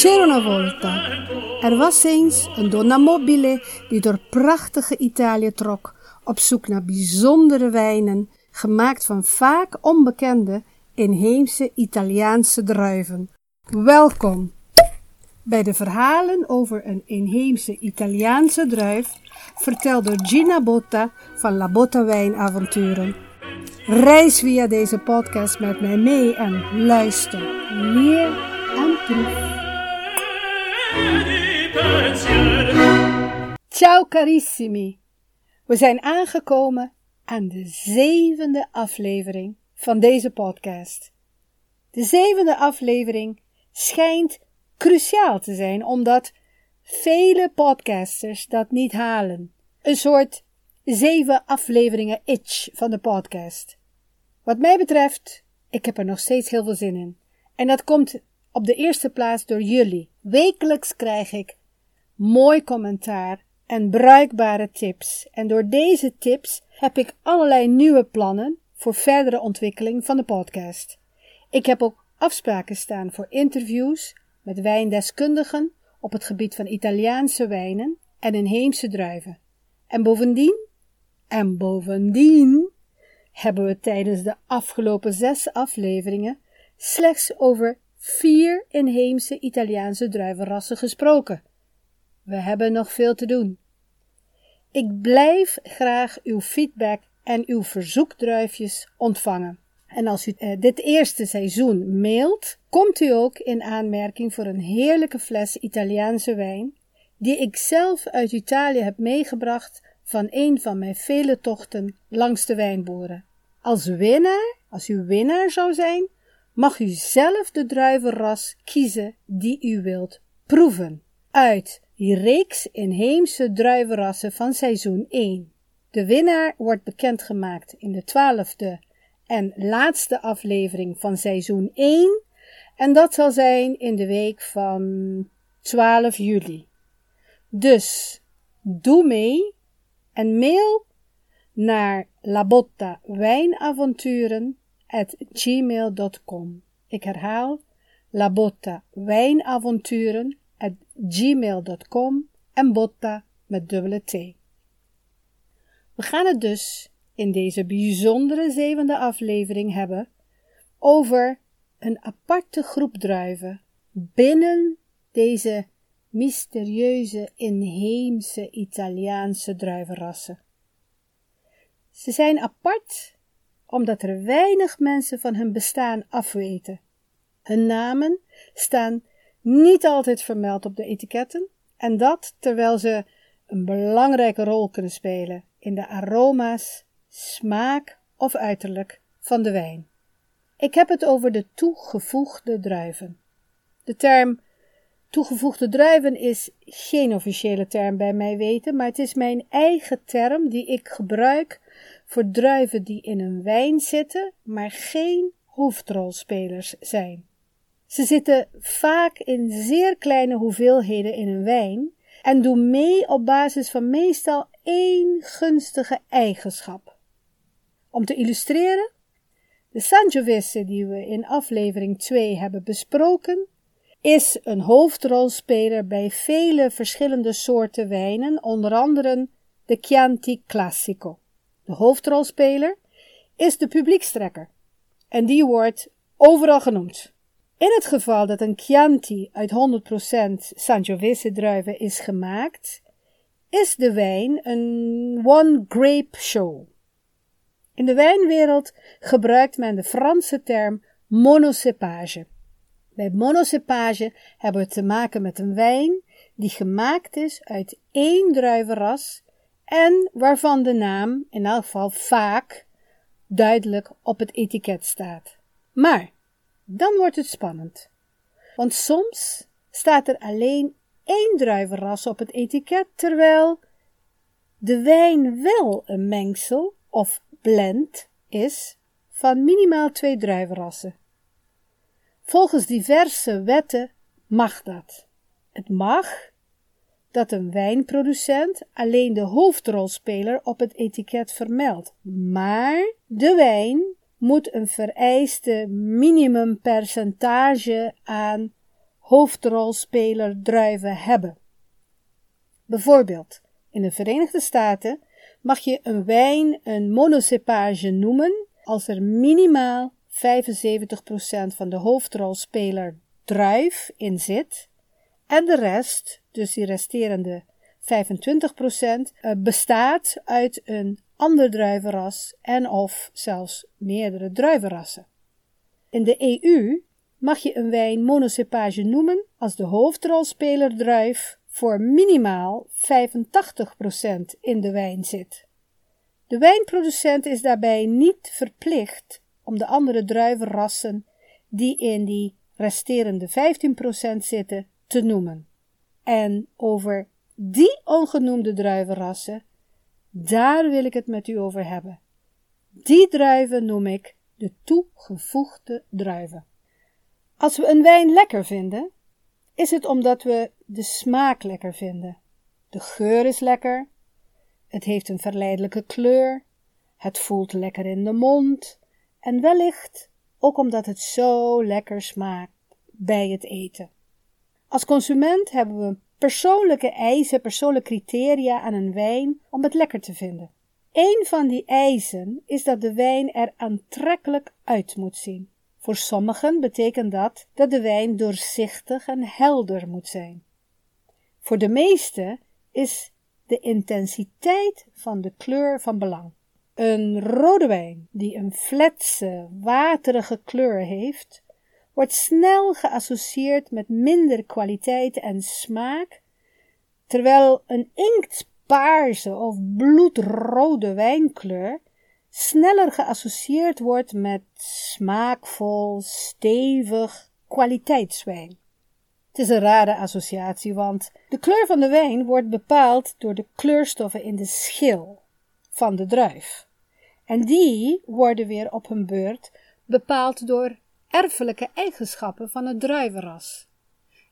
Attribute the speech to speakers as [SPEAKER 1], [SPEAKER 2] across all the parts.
[SPEAKER 1] C'era una volta. Er was eens een donna mobile die door prachtige Italië trok op zoek naar bijzondere wijnen, gemaakt van vaak onbekende inheemse Italiaanse druiven. Welkom bij de verhalen over een inheemse Italiaanse druif, verteld door Gina Botta van La Botta Wijnavonturen. Reis via deze podcast met mij mee en luister, leer en proef. Ciao carissimi! We zijn aangekomen aan de zevende aflevering van deze podcast. De zevende aflevering schijnt cruciaal te zijn omdat vele podcasters dat niet halen. Een soort zeven afleveringen itch van de podcast. Wat mij betreft, ik heb er nog steeds heel veel zin in. En dat komt op de eerste plaats door jullie. Wekelijks krijg ik mooi commentaar en bruikbare tips. En door deze tips heb ik allerlei nieuwe plannen voor verdere ontwikkeling van de podcast. Ik heb ook afspraken staan voor interviews met wijndeskundigen op het gebied van Italiaanse wijnen en inheemse druiven. En bovendien, en bovendien, hebben we tijdens de afgelopen zes afleveringen slechts over vier inheemse Italiaanse druivenrassen gesproken. We hebben nog veel te doen. Ik blijf graag uw feedback en uw verzoekdruifjes ontvangen. En als u eh, dit eerste seizoen mailt, komt u ook in aanmerking voor een heerlijke fles Italiaanse wijn, die ik zelf uit Italië heb meegebracht van een van mijn vele tochten langs de wijnboeren. Als winnaar, als u winnaar zou zijn, mag u zelf de druivenras kiezen die u wilt proeven. Uit die reeks inheemse druivenrassen van seizoen 1. De winnaar wordt bekendgemaakt in de twaalfde en laatste aflevering van seizoen 1 en dat zal zijn in de week van 12 juli. Dus doe mee en mail naar labotta wijnavonturen at gmail.com. Ik herhaal, labotta wijnavonturen at gmail.com en botta met dubbele T. We gaan het dus in deze bijzondere zevende aflevering hebben over een aparte groep druiven binnen deze mysterieuze inheemse Italiaanse druivenrassen. Ze zijn apart omdat er weinig mensen van hun bestaan afweten. Hun namen staan niet altijd vermeld op de etiketten en dat terwijl ze een belangrijke rol kunnen spelen in de aroma's, smaak of uiterlijk van de wijn. Ik heb het over de toegevoegde druiven. De term toegevoegde druiven is geen officiële term bij mij weten, maar het is mijn eigen term die ik gebruik voor druiven die in een wijn zitten, maar geen hoofdrolspelers zijn. Ze zitten vaak in zeer kleine hoeveelheden in een wijn en doen mee op basis van meestal één gunstige eigenschap. Om te illustreren, de Sangiovese die we in aflevering 2 hebben besproken, is een hoofdrolspeler bij vele verschillende soorten wijnen, onder andere de Chianti Classico. De hoofdrolspeler is de publiekstrekker en die wordt overal genoemd. In het geval dat een Chianti uit 100% Sangiovese druiven is gemaakt, is de wijn een one grape show. In de wijnwereld gebruikt men de Franse term monocepage. Bij monocepage hebben we te maken met een wijn die gemaakt is uit één druivenras en waarvan de naam in elk geval vaak duidelijk op het etiket staat. Maar dan wordt het spannend. Want soms staat er alleen één druivenras op het etiket, terwijl de wijn wel een mengsel of blend is van minimaal twee druivenrassen. Volgens diverse wetten mag dat. Het mag dat een wijnproducent alleen de hoofdrolspeler op het etiket vermeldt, maar de wijn moet een vereiste minimumpercentage aan hoofdrolspeler druiven hebben. Bijvoorbeeld, in de Verenigde Staten mag je een wijn een monocepage noemen als er minimaal 75% van de hoofdrolspeler druif in zit en de rest, dus die resterende 25%, eh, bestaat uit een ander druivenras en of zelfs meerdere druivenrassen. In de EU mag je een wijn monocepage noemen als de hoofdrolspeler druif voor minimaal 85% in de wijn zit. De wijnproducent is daarbij niet verplicht om de andere druivenrassen die in die resterende 15% zitten te noemen. En over die ongenoemde druivenrassen, daar wil ik het met u over hebben. Die druiven noem ik de toegevoegde druiven. Als we een wijn lekker vinden, is het omdat we de smaak lekker vinden. De geur is lekker, het heeft een verleidelijke kleur, het voelt lekker in de mond en wellicht ook omdat het zo lekker smaakt bij het eten. Als consument hebben we persoonlijke eisen, persoonlijke criteria aan een wijn om het lekker te vinden. Een van die eisen is dat de wijn er aantrekkelijk uit moet zien. Voor sommigen betekent dat dat de wijn doorzichtig en helder moet zijn. Voor de meesten is de intensiteit van de kleur van belang. Een rode wijn die een fletse, waterige kleur heeft, wordt snel geassocieerd met minder kwaliteit en smaak, terwijl een inktpaarse of bloedrode wijnkleur sneller geassocieerd wordt met smaakvol, stevig kwaliteitswijn. Het is een rare associatie, want de kleur van de wijn wordt bepaald door de kleurstoffen in de schil van de druif. En die worden weer op hun beurt bepaald door erfelijke eigenschappen van het druivenras.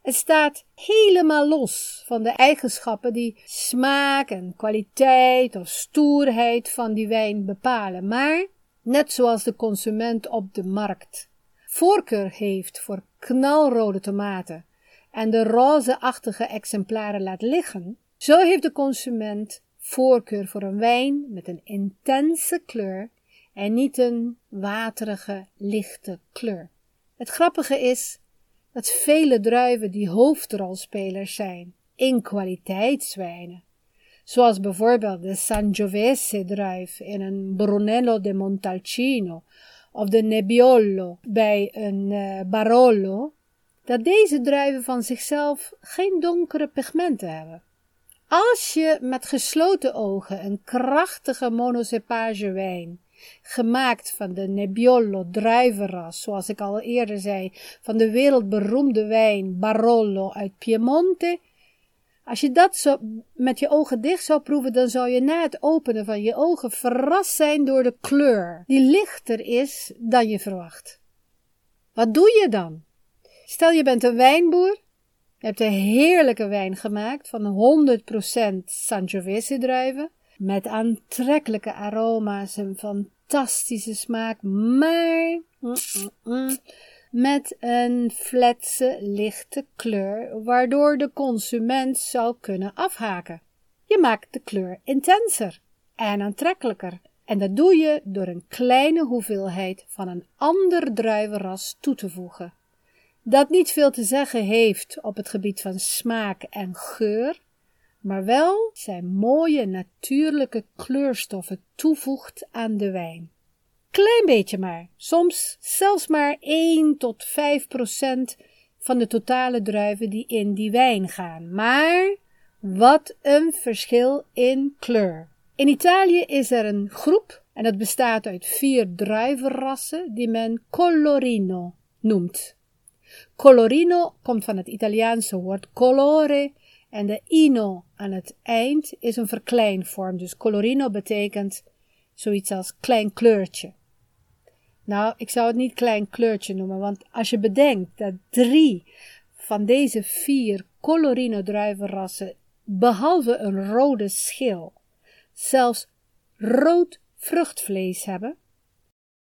[SPEAKER 1] Het staat helemaal los van de eigenschappen die smaak en kwaliteit of stoerheid van die wijn bepalen, maar net zoals de consument op de markt voorkeur heeft voor knalrode tomaten en de rozeachtige exemplaren laat liggen, zo heeft de consument voorkeur voor een wijn met een intense kleur en niet een waterige, lichte kleur. Het grappige is dat vele druiven die hoofdrolspelers zijn in kwaliteitswijnen, zoals bijvoorbeeld de Sangiovese druif in een Brunello de Montalcino of de Nebbiolo bij een uh, Barolo, dat deze druiven van zichzelf geen donkere pigmenten hebben. Als je met gesloten ogen een krachtige monocepage wijn gemaakt van de Nebbiolo druivenras, zoals ik al eerder zei, van de wereldberoemde wijn Barolo uit Piemonte. Als je dat met je ogen dicht zou proeven, dan zou je na het openen van je ogen verrast zijn door de kleur, die lichter is dan je verwacht. Wat doe je dan? Stel je bent een wijnboer, je hebt een heerlijke wijn gemaakt van 100% Sangiovese druiven, met aantrekkelijke aroma's en fantastische smaak, maar met een fletse, lichte kleur, waardoor de consument zou kunnen afhaken. Je maakt de kleur intenser en aantrekkelijker. En dat doe je door een kleine hoeveelheid van een ander druivenras toe te voegen. Dat niet veel te zeggen heeft op het gebied van smaak en geur, maar wel zijn mooie natuurlijke kleurstoffen toevoegt aan de wijn. Klein beetje maar, soms zelfs maar 1 tot 5 procent van de totale druiven die in die wijn gaan. Maar wat een verschil in kleur. In Italië is er een groep en dat bestaat uit vier druivenrassen die men colorino noemt. Colorino komt van het Italiaanse woord colore en de ino aan het eind is een verkleinvorm. Dus colorino betekent zoiets als klein kleurtje. Nou, ik zou het niet klein kleurtje noemen, want als je bedenkt dat drie van deze vier colorino druivenrassen, behalve een rode schil, zelfs rood vruchtvlees hebben.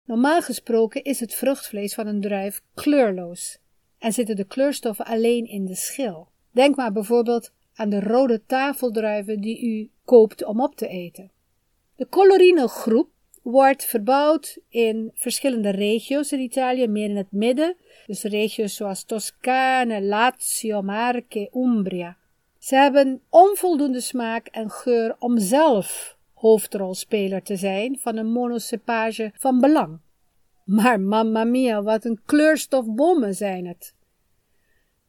[SPEAKER 1] Normaal gesproken is het vruchtvlees van een druif kleurloos en zitten de kleurstoffen alleen in de schil. Denk maar bijvoorbeeld aan de rode tafeldruiven die u koopt om op te eten. De Colorino groep wordt verbouwd in verschillende regio's in Italië, meer in het midden, dus regio's zoals Toscane, Lazio, Marche, Umbria. Ze hebben onvoldoende smaak en geur om zelf hoofdrolspeler te zijn van een monocepage van belang. Maar mamma mia, wat een kleurstofbommen zijn het.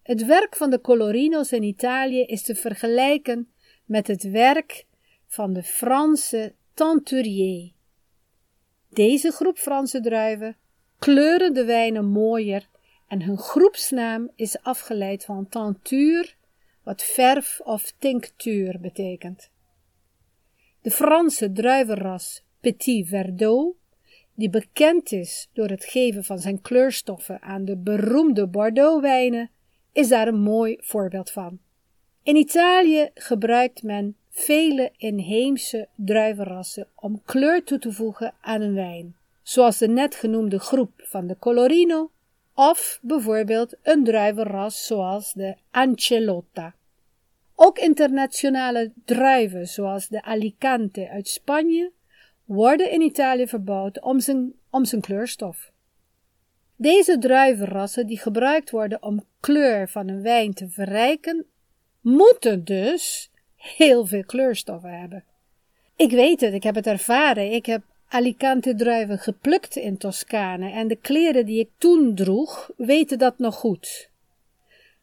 [SPEAKER 1] Het werk van de Colorino's in Italië is te vergelijken met het werk van de Franse Tenturier. Deze groep Franse druiven kleuren de wijnen mooier en hun groepsnaam is afgeleid van tenture, wat verf of tinctuur betekent. De Franse druivenras Petit Verdot, die bekend is door het geven van zijn kleurstoffen aan de beroemde Bordeaux-wijnen, is daar een mooi voorbeeld van. In Italië gebruikt men vele inheemse druivenrassen om kleur toe te voegen aan een wijn, zoals de net genoemde groep van de Colorino of bijvoorbeeld een druivenras zoals de Ancelotta. Ook internationale druiven zoals de Alicante uit Spanje worden in Italië verbouwd om zijn, om zijn kleurstof. Deze druivenrassen die gebruikt worden om kleur van een wijn te verrijken, moeten dus heel veel kleurstoffen hebben. Ik weet het, ik heb het ervaren. Ik heb Alicante druiven geplukt in Toscane en de kleren die ik toen droeg weten dat nog goed.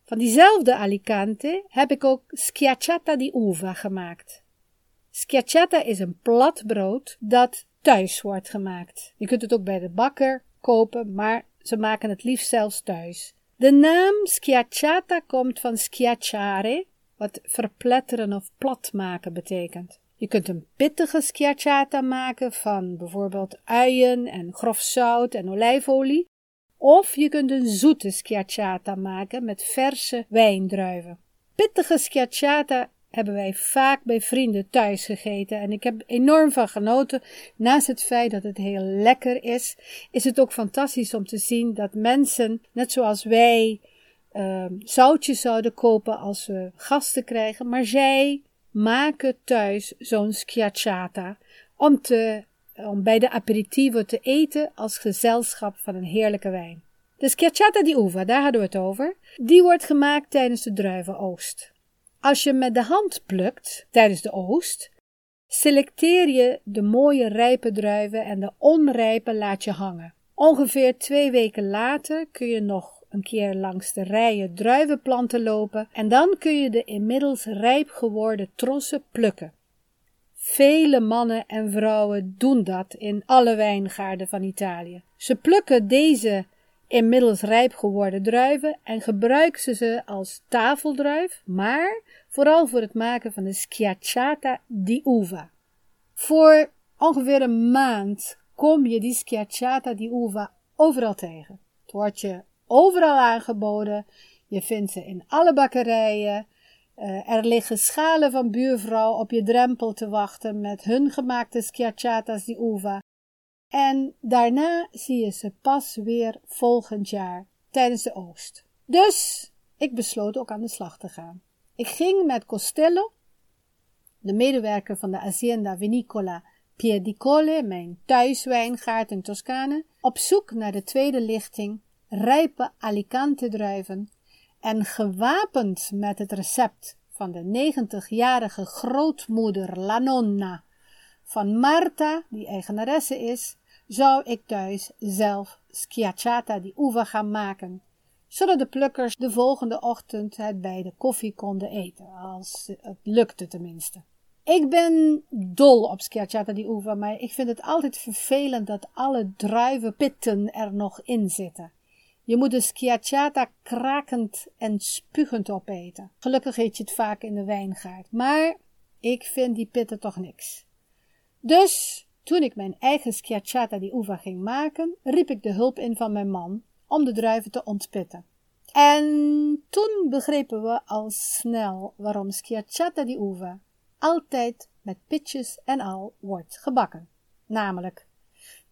[SPEAKER 1] Van diezelfde Alicante heb ik ook schiacciata di uva gemaakt. Schiacciata is een plat brood dat thuis wordt gemaakt. Je kunt het ook bij de bakker kopen, maar ze maken het liefst zelfs thuis. De naam schiacciata komt van schiacciare, wat verpletteren of plat maken betekent. Je kunt een pittige schiacciata maken van bijvoorbeeld uien en grof zout en olijfolie. Of je kunt een zoete schiacciata maken met verse wijndruiven. Pittige schiacciata hebben wij vaak bij vrienden thuis gegeten en ik heb enorm van genoten. Naast het feit dat het heel lekker is, is het ook fantastisch om te zien dat mensen, net zoals wij, uh, zoutjes zouden kopen als we gasten krijgen, maar zij maken thuis zo'n schiacciata om, te, om bij de aperitivo te eten als gezelschap van een heerlijke wijn. De schiacciata di uva, daar hadden we het over, die wordt gemaakt tijdens de druivenoogst. Als je met de hand plukt tijdens de oogst, selecteer je de mooie rijpe druiven en de onrijpe laat je hangen. Ongeveer twee weken later kun je nog een keer langs de rijen druivenplanten lopen en dan kun je de inmiddels rijp geworden trossen plukken. Vele mannen en vrouwen doen dat in alle wijngaarden van Italië. Ze plukken deze inmiddels rijp geworden druiven en gebruiken ze als tafeldruif, maar vooral voor het maken van de schiacciata di uva. Voor ongeveer een maand kom je die schiacciata di uva overal tegen. Het wordt je overal aangeboden. Je vindt ze in alle bakkerijen. Uh, er liggen schalen van buurvrouw op je drempel te wachten met hun gemaakte schiacciata's di uva. En daarna zie je ze pas weer volgend jaar tijdens de oogst. Dus ik besloot ook aan de slag te gaan. Ik ging met Costello, de medewerker van de Azienda Vinicola Piedicole, mijn thuiswijngaard in Toscane, op zoek naar de tweede lichting rijpe Alicante druiven en gewapend met het recept van de 90-jarige grootmoeder La Nonna van Marta, die eigenaresse is, zou ik thuis zelf schiacciata di uva gaan maken, zodat de plukkers de volgende ochtend het bij de koffie konden eten, als het lukte tenminste. Ik ben dol op schiacciata di uva, maar ik vind het altijd vervelend dat alle druivenpitten er nog in zitten. Je moet de schiacciata krakend en spugend opeten. Gelukkig eet je het vaak in de wijngaard, maar ik vind die pitten toch niks. Dus toen ik mijn eigen schiacciata di uva ging maken, riep ik de hulp in van mijn man om de druiven te ontpitten. En toen begrepen we al snel waarom schiacciata di uva altijd met pitjes en al wordt gebakken. Namelijk,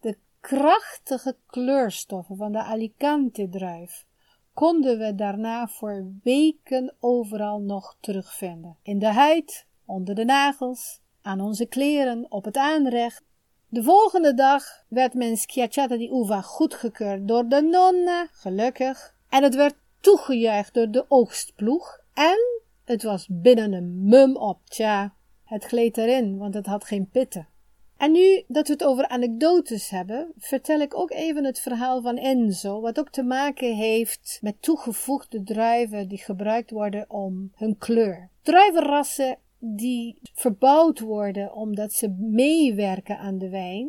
[SPEAKER 1] de krachtige kleurstoffen van de Alicante druif konden we daarna voor weken overal nog terugvinden. In de huid, onder de nagels, aan onze kleren, op het aanrecht. De volgende dag werd mijn schiacciata di uva goedgekeurd door de nonna, gelukkig, en het werd toegejuicht door de oogstploeg en het was binnen een mum op, tja, het gleed erin, want het had geen pitten. En nu dat we het over anekdotes hebben, vertel ik ook even het verhaal van Enzo, wat ook te maken heeft met toegevoegde druiven die gebruikt worden om hun kleur. Druivenrassen die verbouwd worden omdat ze meewerken aan de wijn,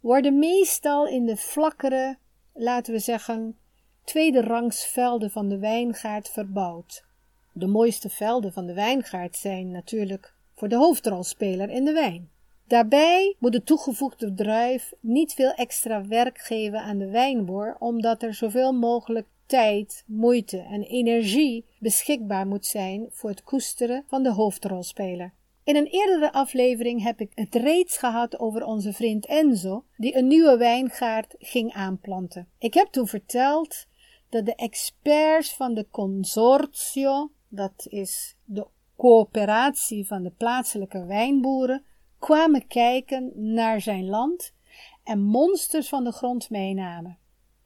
[SPEAKER 1] worden meestal in de vlakkere, laten we zeggen, tweede rangs velden van de wijngaard verbouwd. De mooiste velden van de wijngaard zijn natuurlijk voor de hoofdrolspeler in de wijn. Daarbij moet de toegevoegde druif niet veel extra werk geven aan de wijnboer, omdat er zoveel mogelijk tijd, moeite en energie beschikbaar moet zijn voor het koesteren van de hoofdrolspeler. In een eerdere aflevering heb ik het reeds gehad over onze vriend Enzo, die een nieuwe wijngaard ging aanplanten. Ik heb toen verteld dat de experts van de consortio, dat is de coöperatie van de plaatselijke wijnboeren, kwamen kijken naar zijn land en monsters van de grond meenamen.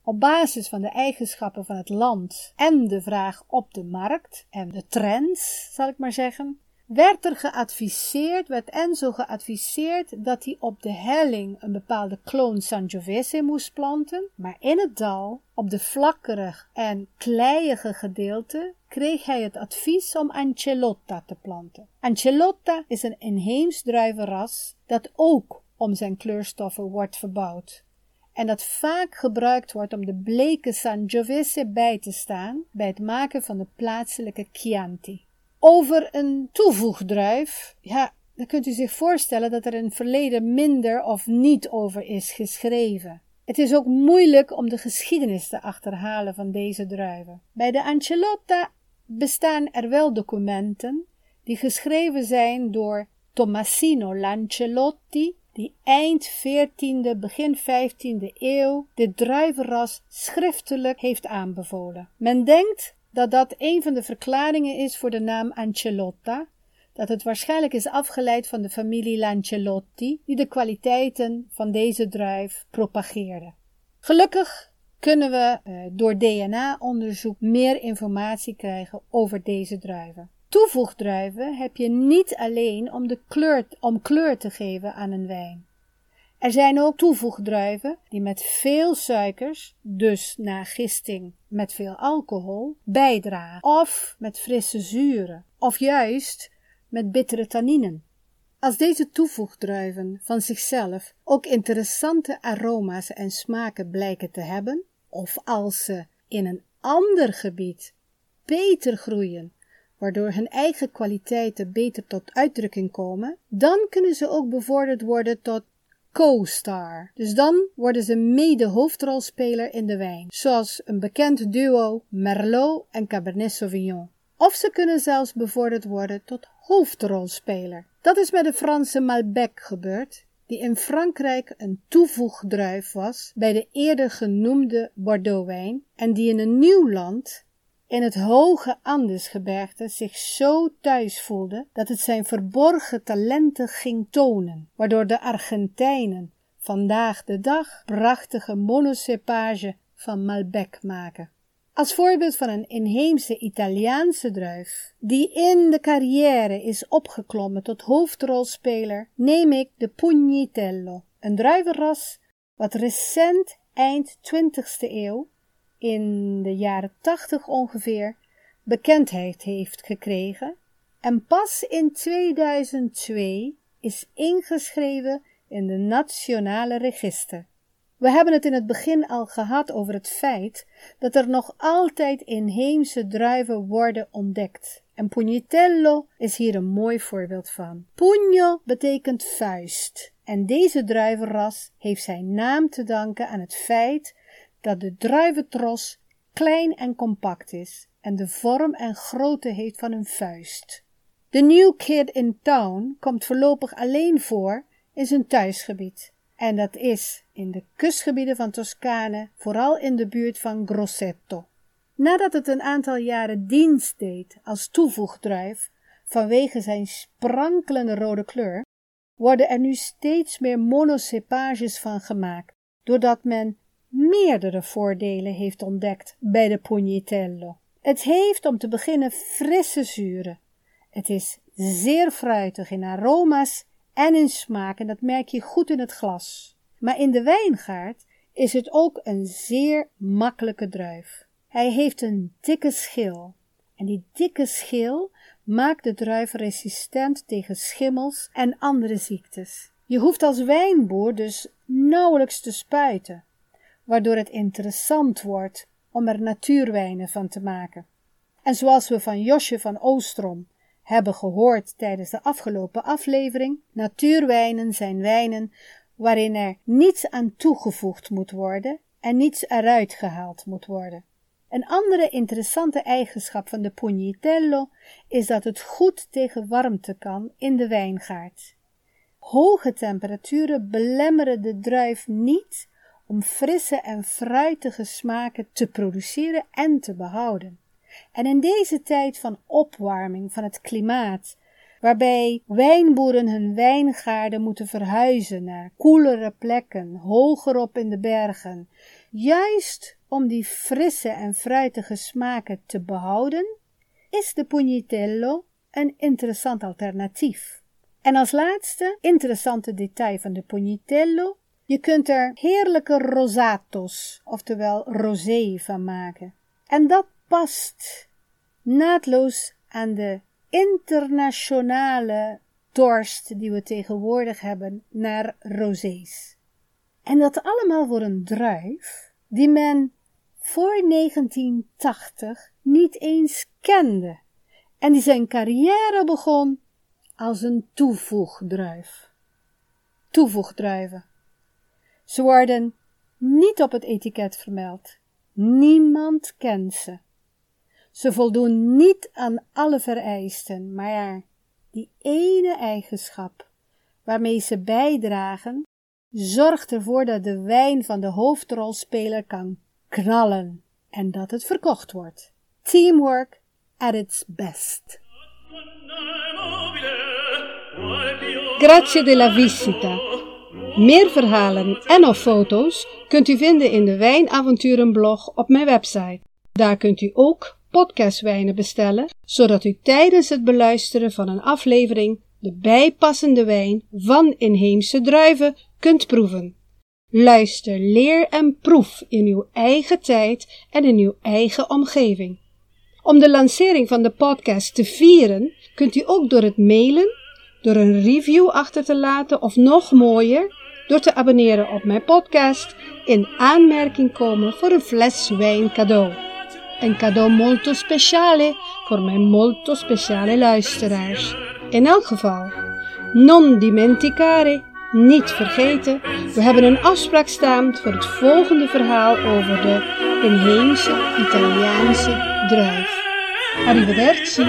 [SPEAKER 1] Op basis van de eigenschappen van het land en de vraag op de markt en de trends, zal ik maar zeggen, werd er geadviseerd, werd Enzo geadviseerd dat hij op de helling een bepaalde kloon Sangiovese moest planten, maar in het dal, op de vlakkerig en kleiige gedeelte, kreeg hij het advies om Ancelotta te planten. Ancelotta is een inheems druivenras dat ook om zijn kleurstoffen wordt verbouwd en dat vaak gebruikt wordt om de bleke Sangiovese bij te staan bij het maken van de plaatselijke Chianti. Over een toevoegdruif, ja, dan kunt u zich voorstellen dat er in het verleden minder of niet over is geschreven. Het is ook moeilijk om de geschiedenis te achterhalen van deze druiven. Bij de Ancelotta bestaan er wel documenten die geschreven zijn door Tommasino Lancelotti, die eind 14e, begin 15e eeuw dit druivenras schriftelijk heeft aanbevolen. Men denkt dat dat een van de verklaringen is voor de naam Ancelotta, dat het waarschijnlijk is afgeleid van de familie Lancelotti, die de kwaliteiten van deze druif propageerde. Gelukkig kunnen we uh, door DNA-onderzoek meer informatie krijgen over deze druiven. Toevoegdruiven heb je niet alleen om, de kleur, om kleur te geven aan een wijn. Er zijn ook toevoegdruiven die met veel suikers, dus na gisting met veel alcohol, bijdragen, of met frisse zuren, of juist met bittere tanninen. Als deze toevoegdruiven van zichzelf ook interessante aroma's en smaken blijken te hebben, of als ze in een ander gebied beter groeien, waardoor hun eigen kwaliteiten beter tot uitdrukking komen, dan kunnen ze ook bevorderd worden tot co-star. Dus dan worden ze mede hoofdrolspeler in de wijn, zoals een bekend duo Merlot en Cabernet Sauvignon. Of ze kunnen zelfs bevorderd worden tot hoofdrolspeler. Dat is met de Franse Malbec gebeurd, die in Frankrijk een toevoegdruif was bij de eerder genoemde Bordeaux-wijn en die in een nieuw land in het hoge Andesgebergte zich zo thuis voelde dat het zijn verborgen talenten ging tonen, waardoor de Argentijnen vandaag de dag prachtige monocepage van Malbec maken. Als voorbeeld van een inheemse Italiaanse druif, die in de carrière is opgeklommen tot hoofdrolspeler, neem ik de Pugnitello, een druivenras wat recent eind 20e eeuw in de jaren tachtig ongeveer bekendheid heeft gekregen en pas in 2002 is ingeschreven in de Nationale Register. We hebben het in het begin al gehad over het feit dat er nog altijd inheemse druiven worden ontdekt. En Pugnitello is hier een mooi voorbeeld van. Pugno betekent vuist. En deze druivenras heeft zijn naam te danken aan het feit dat de druiventros klein en compact is en de vorm en grootte heeft van een vuist. De New Kid in Town komt voorlopig alleen voor in zijn thuisgebied. En dat is in de kustgebieden van Toscane, vooral in de buurt van Grosseto. Nadat het een aantal jaren dienst deed als toevoegdruif vanwege zijn sprankelende rode kleur, worden er nu steeds meer monocepages van gemaakt, doordat men meerdere voordelen heeft ontdekt bij de Pugnitello. Het heeft om te beginnen frisse zuren. Het is zeer fruitig in aroma's en in smaak en dat merk je goed in het glas. Maar in de wijngaard is het ook een zeer makkelijke druif. Hij heeft een dikke schil en die dikke schil maakt de druif resistent tegen schimmels en andere ziektes. Je hoeft als wijnboer dus nauwelijks te spuiten, waardoor het interessant wordt om er natuurwijnen van te maken. En zoals we van Josje van Oostrom hebben gehoord tijdens de afgelopen aflevering, natuurwijnen zijn wijnen waarin er niets aan toegevoegd moet worden en niets eruit gehaald moet worden. Een andere interessante eigenschap van de Pugnitello is dat het goed tegen warmte kan in de wijngaard. Hoge temperaturen belemmeren de druif niet om frisse en fruitige smaken te produceren en te behouden. En in deze tijd van opwarming van het klimaat, waarbij wijnboeren hun wijngaarden moeten verhuizen naar koelere plekken, hoger op in de bergen, juist om die frisse en fruitige smaken te behouden, is de Pugnitello een interessant alternatief. En als laatste interessante detail van de Pugnitello, je kunt er heerlijke rosatos, oftewel rosé van maken. En dat past naadloos aan de internationale dorst die we tegenwoordig hebben naar rosés. En dat allemaal voor een druif die men voor 1980 niet eens kende en die zijn carrière begon als een toevoegdruif. Toevoegdruiven. Ze worden niet op het etiket vermeld. Niemand kent ze. Ze voldoen niet aan alle vereisten, maar ja, die ene eigenschap waarmee ze bijdragen, zorgt ervoor dat de wijn van de hoofdrolspeler kan knallen en dat het verkocht wordt. Teamwork at its best. Grazie della visita. Meer verhalen en of foto's kunt u vinden in de Wijnavonturenblog op mijn website. Daar kunt u ook podcastwijnen bestellen, zodat u tijdens het beluisteren van een aflevering de bijpassende wijn van inheemse druiven kunt proeven. Luister, leer en proef in uw eigen tijd en in uw eigen omgeving. Om de lancering van de podcast te vieren, kunt u ook door het mailen, door een review achter te laten of nog mooier, door te abonneren op mijn podcast in aanmerking komen voor een fles wijn cadeau. Een cadeau molto speciale voor mijn molto speciale luisteraars. In elk geval, non dimenticare niet vergeten, we hebben een afspraak staan voor het volgende verhaal over de inheemse Italiaanse druif. Arrivederci.